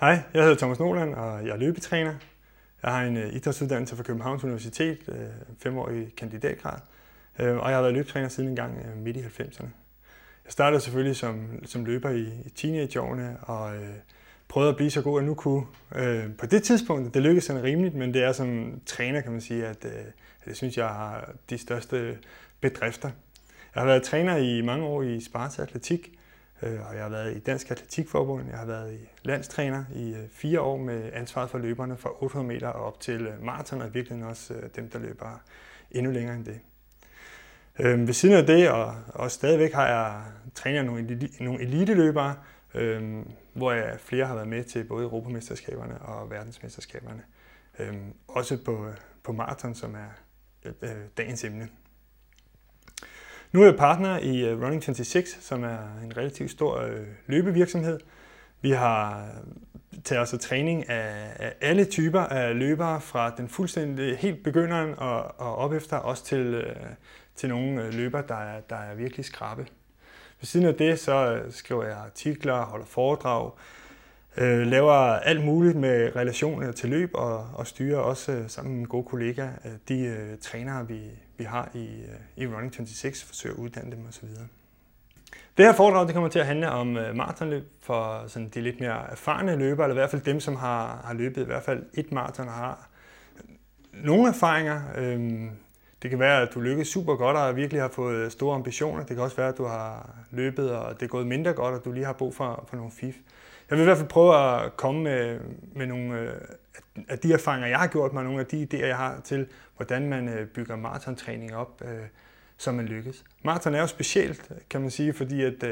Hej, jeg hedder Thomas Noland, og jeg er løbetræner. Jeg har en øh, idrætsuddannelse fra Københavns Universitet, øh, femårig kandidatgrad, øh, og jeg har været løbetræner siden en gang midt i 90'erne. Jeg startede selvfølgelig som, som løber i, i teenageårene, og prøvede at blive så god, jeg nu kunne. Uh, på det tidspunkt, det lykkedes sådan rimeligt, men det er som træner, kan man sige, at uh, jeg synes, jeg har de største bedrifter. Jeg har været træner i mange år i Sparta Atletik, Øh, og jeg har været i Dansk Atletikforbund, jeg har været i landstræner i øh, fire år med ansvaret for løberne fra 800 meter og op til øh, maraton, og virkelig også dem, der løber endnu længere end det. Ved siden af det, og, og stadigvæk har jeg trænet nogle, nogle eliteløbere, hvor jeg flere har været med til både Europamesterskaberne og verdensmesterskaberne. Også på, på maraton, som er dagens emne. Nu er jeg partner i øh, Running 26, som er en relativt stor øh, løbevirksomhed. Vi har øh, taget os af træning af, af alle typer af løbere, fra den fuldstændig helt begynderen og, og op efter, også til, til nogle løbere, der er, der er virkelig skrabe. Ved siden af det, så skriver jeg artikler, holder foredrag, øh, laver alt muligt med relationer til løb og, og styrer også øh, sammen med mine gode kollegaer øh, de øh, trænere, vi, vi har i, øh, i Running 26, forsøger at uddanne dem osv. Det her foredrag det kommer til at handle om øh, maratonløb for sådan de lidt mere erfarne løbere, eller i hvert fald dem, som har, har løbet i hvert fald et maraton og har øh, nogle erfaringer. Øh, det kan være, at du lykkes super godt og virkelig har fået store ambitioner. Det kan også være, at du har løbet, og det er gået mindre godt, og du lige har brug for, for nogle fif. Jeg vil i hvert fald prøve at komme med, med nogle øh, af de erfaringer, jeg har gjort mig, nogle af de idéer, jeg har til, hvordan man øh, bygger maratontræning op, øh, så man lykkes. Maraton er jo specielt, kan man sige, fordi at øh,